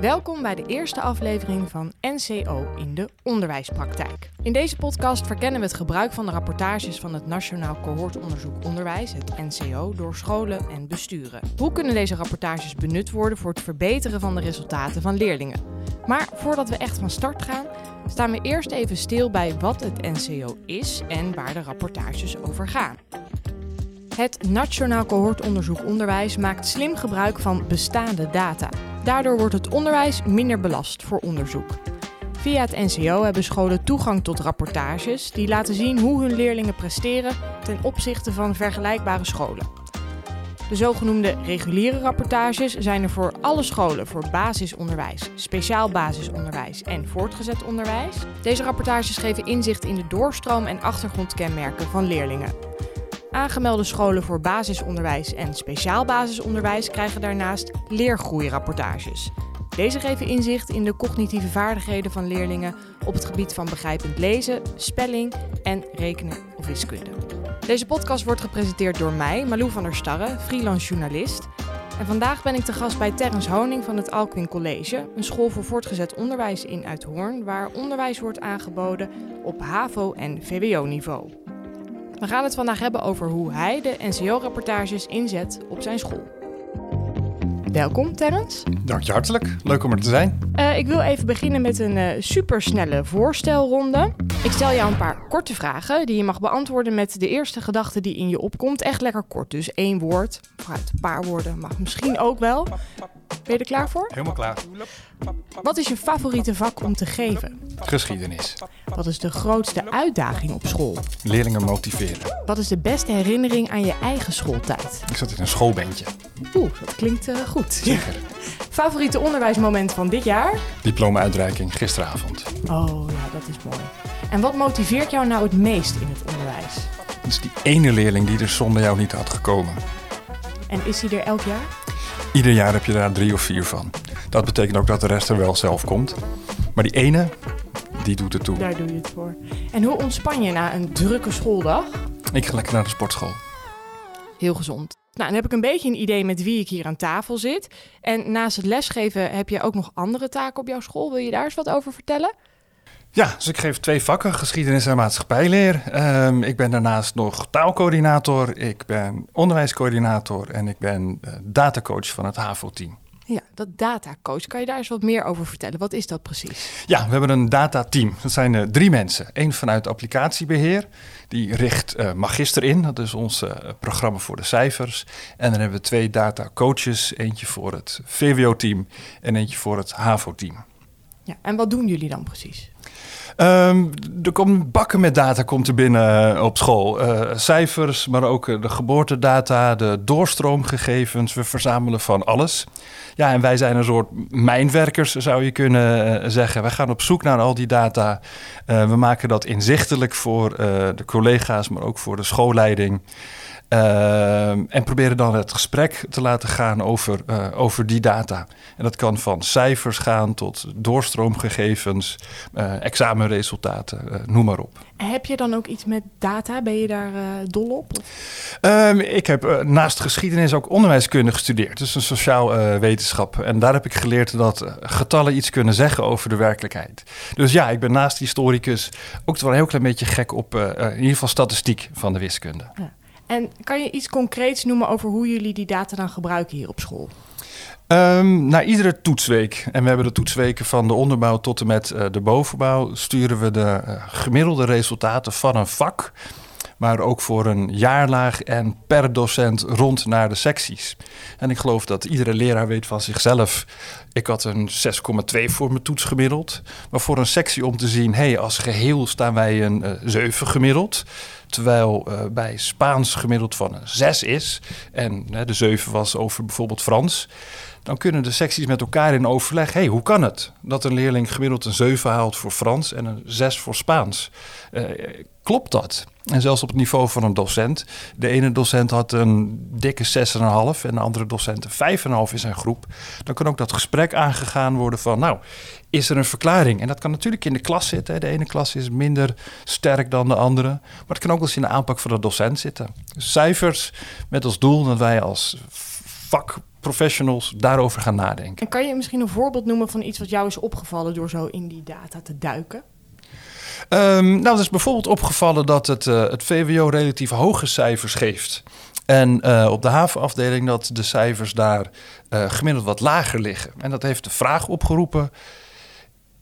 Welkom bij de eerste aflevering van NCO in de onderwijspraktijk. In deze podcast verkennen we het gebruik van de rapportages van het Nationaal Cohortonderzoek Onderwijs, het NCO, door scholen en besturen. Hoe kunnen deze rapportages benut worden voor het verbeteren van de resultaten van leerlingen? Maar voordat we echt van start gaan, staan we eerst even stil bij wat het NCO is en waar de rapportages over gaan. Het Nationaal Cohortonderzoek Onderwijs maakt slim gebruik van bestaande data. Daardoor wordt het onderwijs minder belast voor onderzoek. Via het NCO hebben scholen toegang tot rapportages die laten zien hoe hun leerlingen presteren ten opzichte van vergelijkbare scholen. De zogenoemde reguliere rapportages zijn er voor alle scholen voor basisonderwijs, speciaal basisonderwijs en voortgezet onderwijs. Deze rapportages geven inzicht in de doorstroom en achtergrondkenmerken van leerlingen. Aangemelde scholen voor basisonderwijs en speciaal basisonderwijs krijgen daarnaast leergroeirapportages. Deze geven inzicht in de cognitieve vaardigheden van leerlingen op het gebied van begrijpend lezen, spelling en rekenen of wiskunde. Deze podcast wordt gepresenteerd door mij, Malou van der Starre, freelance journalist. En vandaag ben ik te gast bij Terrence Honing van het Alkwin College, een school voor voortgezet onderwijs in Uithoorn, waar onderwijs wordt aangeboden op HAVO- en VWO-niveau. We gaan het vandaag hebben over hoe hij de NCO-rapportages inzet op zijn school. Welkom, Terrence. Dank je hartelijk. Leuk om er te zijn. Uh, ik wil even beginnen met een uh, supersnelle voorstelronde. Ik stel jou een paar korte vragen die je mag beantwoorden met de eerste gedachte die in je opkomt. Echt lekker kort, dus één woord. Vooruit, een paar woorden mag misschien ook wel. Ben je er klaar voor? Helemaal klaar. Wat is je favoriete vak om te geven? Geschiedenis. Wat is de grootste uitdaging op school? Leerlingen motiveren. Wat is de beste herinnering aan je eigen schooltijd? Ik zat in een schoolbandje. Oeh, dat klinkt uh, goed. Zeker. Favoriete onderwijsmoment van dit jaar? Diploma-uitreiking gisteravond. Oh ja, dat is mooi. En wat motiveert jou nou het meest in het onderwijs? Dat is die ene leerling die er zonder jou niet had gekomen. En is die er elk jaar? Ieder jaar heb je daar drie of vier van. Dat betekent ook dat de rest er wel zelf komt. Maar die ene, die doet het toe. Daar doe je het voor. En hoe ontspan je na een drukke schooldag? Ik ga lekker naar de sportschool. Heel gezond. Nou, dan heb ik een beetje een idee met wie ik hier aan tafel zit. En naast het lesgeven heb je ook nog andere taken op jouw school. Wil je daar eens wat over vertellen? Ja, dus ik geef twee vakken, geschiedenis en maatschappijleer. Um, ik ben daarnaast nog taalcoördinator, ik ben onderwijscoördinator en ik ben uh, datacoach van het HAVO-team. Ja, dat datacoach, kan je daar eens wat meer over vertellen? Wat is dat precies? Ja, we hebben een datateam. Dat zijn uh, drie mensen. Eén vanuit applicatiebeheer, die richt uh, Magister in. Dat is ons uh, programma voor de cijfers. En dan hebben we twee datacoaches. Eentje voor het VWO-team en eentje voor het HAVO-team. Ja, en wat doen jullie dan precies? Um, er komt bakken met data komt er binnen uh, op school. Uh, cijfers, maar ook uh, de geboortedata, de doorstroomgegevens. We verzamelen van alles. Ja, en wij zijn een soort mijnwerkers, zou je kunnen zeggen. Wij gaan op zoek naar al die data. we maken dat inzichtelijk voor de collega's, maar ook voor de schoolleiding. Uh, en proberen dan het gesprek te laten gaan over, uh, over die data. En dat kan van cijfers gaan tot doorstroomgegevens, uh, examenresultaten, noem maar op. Heb je dan ook iets met data? Ben je daar dol op? Um, ik heb naast geschiedenis ook onderwijskunde gestudeerd. Dus een sociaal wetenschap. En daar heb ik geleerd dat getallen iets kunnen zeggen over de werkelijkheid. Dus ja, ik ben naast historicus ook wel een heel klein beetje gek op in ieder geval statistiek van de wiskunde. Ja. En kan je iets concreets noemen over hoe jullie die data dan gebruiken hier op school? Um, na iedere toetsweek, en we hebben de toetsweken van de onderbouw tot en met uh, de bovenbouw, sturen we de uh, gemiddelde resultaten van een vak, maar ook voor een jaarlaag en per docent rond naar de secties. En ik geloof dat iedere leraar weet van zichzelf. Ik had een 6,2 voor mijn toets gemiddeld. Maar voor een sectie om te zien, hé, hey, als geheel staan wij een uh, 7 gemiddeld. Terwijl uh, bij Spaans gemiddeld van een 6 is. En de 7 was over bijvoorbeeld Frans. Dan kunnen de secties met elkaar in overleg. hey, hoe kan het dat een leerling gemiddeld een 7 haalt voor Frans en een 6 voor Spaans? Uh, klopt dat? En zelfs op het niveau van een docent. De ene docent had een dikke 6,5 en de andere docent een 5,5 in zijn groep. Dan kan ook dat gesprek aangegaan worden van, nou, is er een verklaring? En dat kan natuurlijk in de klas zitten. De ene klas is minder sterk dan de andere. Maar het kan ook wel eens in de aanpak van de docent zitten. Cijfers met als doel dat wij als vak professionals daarover gaan nadenken. En kan je misschien een voorbeeld noemen van iets wat jou is opgevallen door zo in die data te duiken? Um, nou, het is bijvoorbeeld opgevallen dat het, uh, het VWO relatief hoge cijfers geeft. En uh, op de havenafdeling dat de cijfers daar uh, gemiddeld wat lager liggen. En dat heeft de vraag opgeroepen: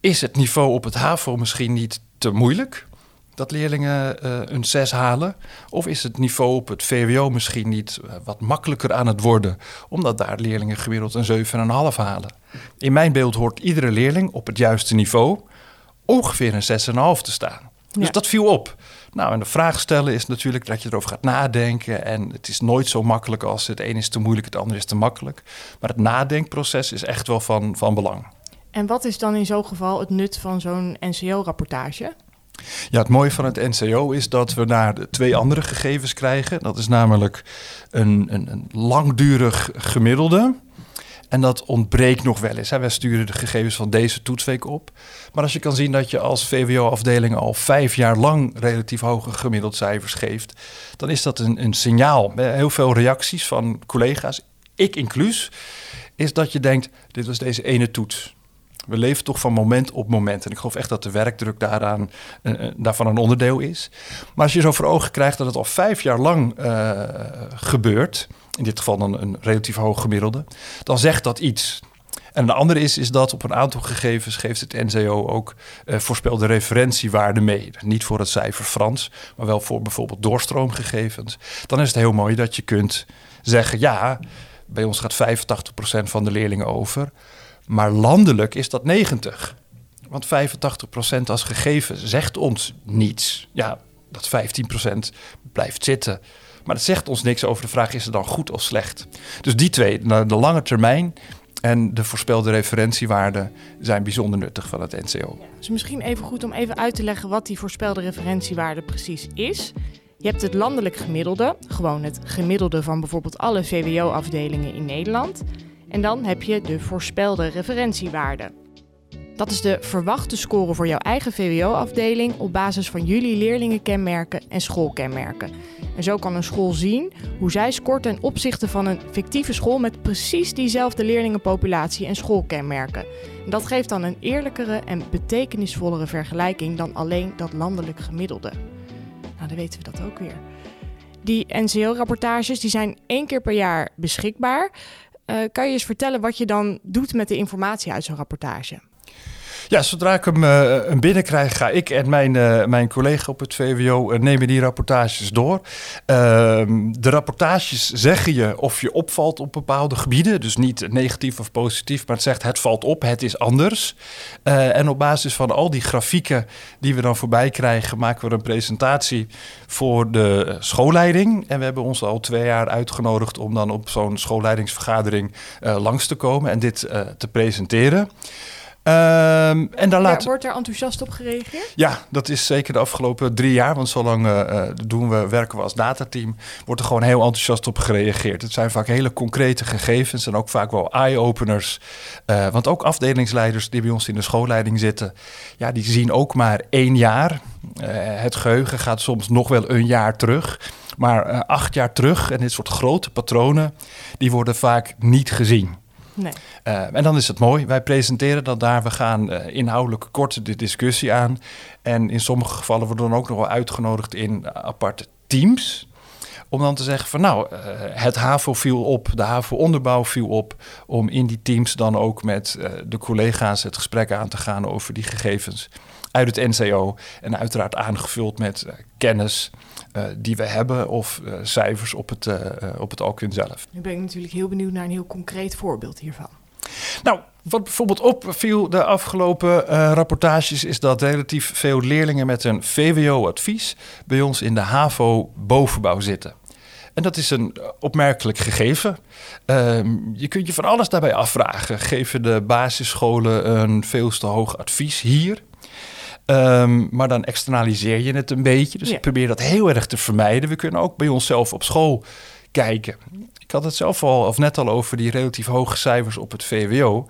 is het niveau op het HAVO misschien niet te moeilijk? Dat leerlingen uh, een 6 halen? Of is het niveau op het VWO misschien niet wat makkelijker aan het worden, omdat daar leerlingen gemiddeld een 7,5 halen? In mijn beeld hoort iedere leerling op het juiste niveau ongeveer een 6,5 te staan. Dus dat viel op. Nou, en de vraag stellen is natuurlijk dat je erover gaat nadenken. En het is nooit zo makkelijk als het een is te moeilijk, het ander is te makkelijk. Maar het nadenkproces is echt wel van, van belang. En wat is dan in zo'n geval het nut van zo'n NCO-rapportage? Ja, het mooie van het NCO is dat we daar twee andere gegevens krijgen. Dat is namelijk een, een, een langdurig gemiddelde. En dat ontbreekt nog wel eens. Wij sturen de gegevens van deze toetsweek op. Maar als je kan zien dat je als VWO-afdeling al vijf jaar lang relatief hoge gemiddeld cijfers geeft, dan is dat een, een signaal. Heel veel reacties van collega's, ik inclus, is dat je denkt: dit was deze ene toets. We leven toch van moment op moment. En ik geloof echt dat de werkdruk daaraan, uh, daarvan een onderdeel is. Maar als je zo voor ogen krijgt dat het al vijf jaar lang uh, gebeurt, in dit geval dan een relatief hoog gemiddelde, dan zegt dat iets. En de andere is, is dat op een aantal gegevens geeft het NCO ook uh, voorspelde referentiewaarde mee. Niet voor het cijfer Frans, maar wel voor bijvoorbeeld doorstroomgegevens. Dan is het heel mooi dat je kunt zeggen, ja, bij ons gaat 85% van de leerlingen over. Maar landelijk is dat 90. Want 85% als gegeven zegt ons niets. Ja, dat 15% blijft zitten. Maar dat zegt ons niks over de vraag: is het dan goed of slecht? Dus die twee, de lange termijn en de voorspelde referentiewaarden, zijn bijzonder nuttig van het NCO. Ja, dus misschien even goed om even uit te leggen wat die voorspelde referentiewaarde precies is. Je hebt het landelijk gemiddelde, gewoon het gemiddelde van bijvoorbeeld alle VWO-afdelingen in Nederland. En dan heb je de voorspelde referentiewaarde. Dat is de verwachte score voor jouw eigen VWO-afdeling op basis van jullie leerlingenkenmerken en schoolkenmerken. En zo kan een school zien hoe zij scoort ten opzichte van een fictieve school met precies diezelfde leerlingenpopulatie en schoolkenmerken. En dat geeft dan een eerlijkere en betekenisvollere vergelijking dan alleen dat landelijk gemiddelde. Nou, dan weten we dat ook weer. Die NCO-rapportages zijn één keer per jaar beschikbaar. Uh, kan je eens vertellen wat je dan doet met de informatie uit zo'n rapportage? Ja, zodra ik hem uh, binnenkrijg, ga ik en mijn, uh, mijn collega op het VWO uh, nemen die rapportages door. Ehm, de rapportages zeggen je of je opvalt op bepaalde gebieden. Dus niet negatief of positief, maar het zegt het valt op, het is anders. en op basis van al die grafieken die we dan voorbij krijgen, maken we een presentatie voor de schoolleiding. En we hebben ons al twee jaar uitgenodigd om dan op zo'n schoolleidingsvergadering langs te komen en dit te presenteren. Um, en dan laat... Wordt er enthousiast op gereageerd? Ja, dat is zeker de afgelopen drie jaar. Want zolang uh, doen we, werken we als datateam, wordt er gewoon heel enthousiast op gereageerd. Het zijn vaak hele concrete gegevens en ook vaak wel eye-openers. Uh, want ook afdelingsleiders die bij ons in de schoolleiding zitten, ja, die zien ook maar één jaar. het geheugen gaat soms nog wel een jaar terug. Maar acht jaar terug en dit soort grote patronen, die worden vaak niet gezien. Nee. Uh, en dan is het mooi. Wij presenteren dat daar. We gaan uh, inhoudelijk kort de discussie aan. En in sommige gevallen worden we dan ook nog wel uitgenodigd in aparte teams. Om dan te zeggen van nou, het HAVO viel op, de HAVO-onderbouw viel op. Om in die teams dan ook met de collega's het gesprek aan te gaan over die gegevens uit het NCO. En uiteraard aangevuld met kennis uh, die we hebben of uh, cijfers op het, uh, op het Alkwin zelf. Nu ben ik natuurlijk heel benieuwd naar een heel concreet voorbeeld hiervan. Nou, wat bijvoorbeeld opviel de afgelopen rapportages is dat relatief veel leerlingen met een VWO-advies bij ons in de HAVO-bovenbouw zitten. En dat is een opmerkelijk gegeven. Uh, je kunt je van alles daarbij afvragen. Geven de basisscholen een veel te hoog advies hier? Um, maar dan externaliseer je het een beetje. Dus ja. ik probeer dat heel erg te vermijden. We kunnen ook bij onszelf op school kijken. Ik had het zelf al, of net al over die relatief hoge cijfers op het VWO.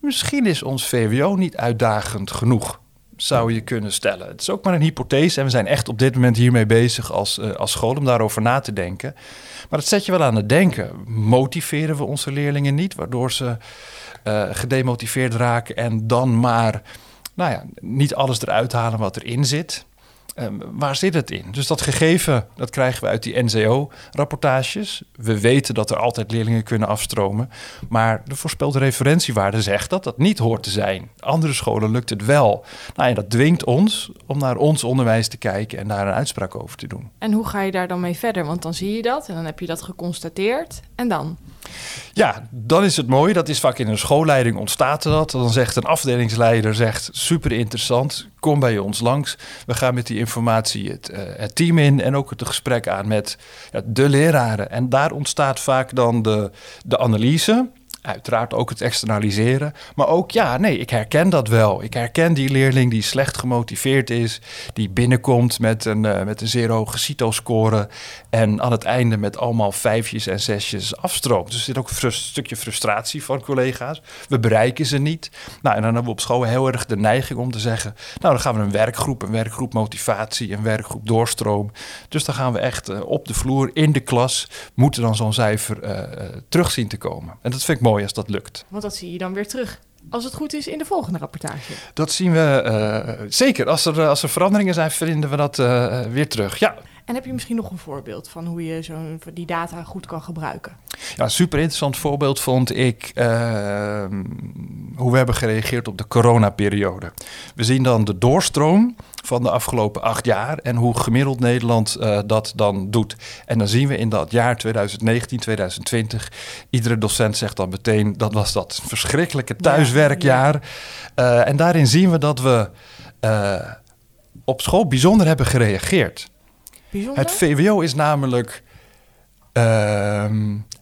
Misschien is ons VWO niet uitdagend genoeg. zou je kunnen stellen. Het is ook maar een hypothese en we zijn echt op dit moment hiermee bezig als, uh, als school om daarover na te denken. Maar dat zet je wel aan het denken. Motiveren we onze leerlingen niet, waardoor ze uh, gedemotiveerd raken en dan maar nou ja, niet alles eruit halen wat erin zit? Um, waar zit het in? Dus dat gegeven, dat krijgen we uit die NCO-rapportages. We weten dat er altijd leerlingen kunnen afstromen. Maar de voorspelde referentiewaarde zegt dat dat niet hoort te zijn. Andere scholen lukt het wel. Nou ja, dat dwingt ons om naar ons onderwijs te kijken en daar een uitspraak over te doen. En hoe ga je daar dan mee verder? Want dan zie je dat en dan heb je dat geconstateerd. En dan? Ja, dan is het mooi. Dat is vaak in een schoolleiding ontstaat dat. Dan zegt een afdelingsleider, zegt super interessant, kom bij ons langs. We gaan met die informatie het, uh, het team in en ook het gesprek aan met ja, de leraren. En daar ontstaat vaak dan de, de analyse. Uiteraard ook het externaliseren. Maar ook, ja, nee, ik herken dat wel. Ik herken die leerling die slecht gemotiveerd is. Die binnenkomt met een, uh, met een CITO-score. En aan het einde met allemaal vijfjes en zesjes afstroomt. Dus er zit ook een stukje frustratie van collega's. We bereiken ze niet. Nou, en dan hebben we op school heel erg de neiging om te zeggen... nou, dan gaan we een werkgroep, een werkgroep motivatie, een werkgroep doorstroom. Dus dan gaan we echt uh, op de vloer, in de klas... moeten dan zo'n cijfer uh, terug zien te komen. En dat vind ik mooi als dat lukt. Want dat zie je dan weer terug. Als het goed is in de volgende rapportage. Dat zien we uh, zeker. Als er, als er veranderingen zijn, vinden we dat uh, weer terug. Ja. En heb je misschien nog een voorbeeld van hoe je zo die data goed kan gebruiken? Ja, super interessant voorbeeld vond ik uh, hoe we hebben gereageerd op de coronaperiode. We zien dan de doorstroom van de afgelopen acht jaar en hoe gemiddeld Nederland uh, dat dan doet. En dan zien we in dat jaar 2019, 2020, iedere docent zegt dan meteen dat was dat verschrikkelijke thuiswerkjaar. Ja, ja. Uh, en daarin zien we dat we op school bijzonder hebben gereageerd. Bijzonder? Het VWO is namelijk uh,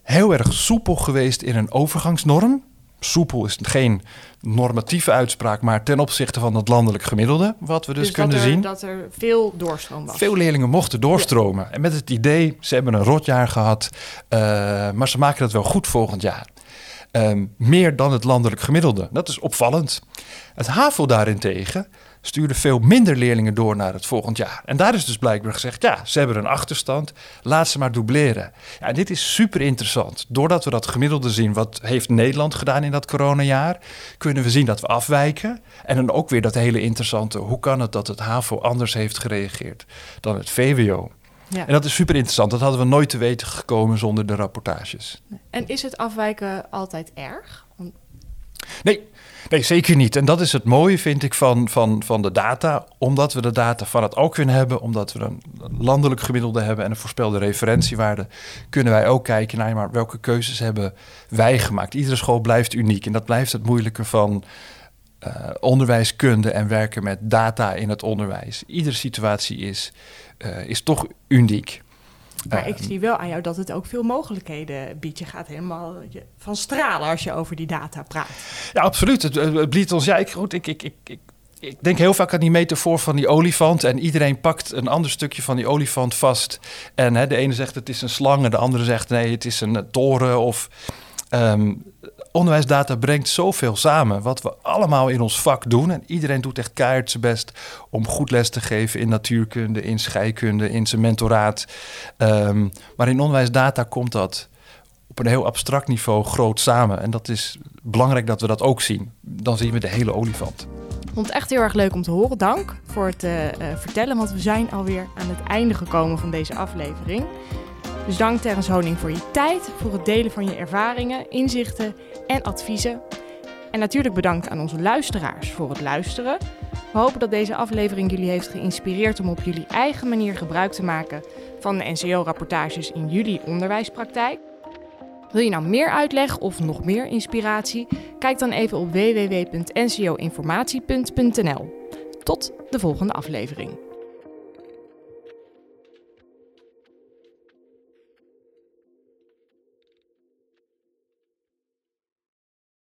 heel erg soepel geweest in een overgangsnorm. Soepel is geen normatieve uitspraak, maar ten opzichte van het landelijk gemiddelde, wat we dus, dus kunnen dat er, zien. dat er veel doorstroom was. Veel leerlingen mochten doorstromen. Ja. En met het idee, ze hebben een rotjaar gehad, uh, maar ze maken het wel goed volgend jaar. Um, meer dan het landelijk gemiddelde. Dat is opvallend. Het HAVO daarentegen stuurde veel minder leerlingen door naar het volgend jaar. En daar is dus blijkbaar gezegd, ja, ze hebben een achterstand, laat ze maar dubleren. Ja, en dit is super interessant. Doordat we dat gemiddelde zien, wat heeft Nederland gedaan in dat coronajaar, kunnen we zien dat we afwijken. En dan ook weer dat hele interessante, hoe kan het dat het HAVO anders heeft gereageerd dan het VWO? Ja. En dat is super interessant. Dat hadden we nooit te weten gekomen zonder de rapportages. En is het afwijken altijd erg? Nee, nee, zeker niet. En dat is het mooie, vind ik, van, van, van de data. Omdat we de data van het ook kunnen hebben, omdat we een landelijk gemiddelde hebben en een voorspelde referentiewaarde, kunnen wij ook kijken naar maar welke keuzes hebben wij gemaakt. Iedere school blijft uniek en dat blijft het moeilijke van uh, onderwijskunde en werken met data in het onderwijs. Iedere situatie is, uh, is toch uniek. Maar ik zie wel aan jou dat het ook veel mogelijkheden biedt. Je gaat helemaal van stralen als je over die data praat. Ja, absoluut. Het, het biedt ons... Ja, ik, goed, ik, ik, ik, ik, ik denk heel vaak aan die metafoor van die olifant. En iedereen pakt een ander stukje van die olifant vast. En hè, de ene zegt het is een slang en de andere zegt nee, het is een toren. Of um, onderwijsdata brengt zoveel samen. Wat we allemaal in ons vak doen. En iedereen doet echt keihard zijn best om goed les te geven in natuurkunde, in scheikunde, in zijn mentoraat. Um, maar in onderwijsdata komt dat op een heel abstract niveau groot samen. En dat is belangrijk dat we dat ook zien. Dan zien we de hele olifant. Ik vond het echt heel erg leuk om te horen. Dank voor het uh, uh, vertellen, want we zijn alweer aan het einde gekomen van deze aflevering. Dus dank Terrence Honing voor je tijd, voor het delen van je ervaringen, inzichten en adviezen. En natuurlijk bedankt aan onze luisteraars voor het luisteren. We hopen dat deze aflevering jullie heeft geïnspireerd om op jullie eigen manier gebruik te maken van de NCO-rapportages in jullie onderwijspraktijk. Wil je nou meer uitleg of nog meer inspiratie? Kijk dan even op www.ncoinformatie.nl. Tot de volgende aflevering.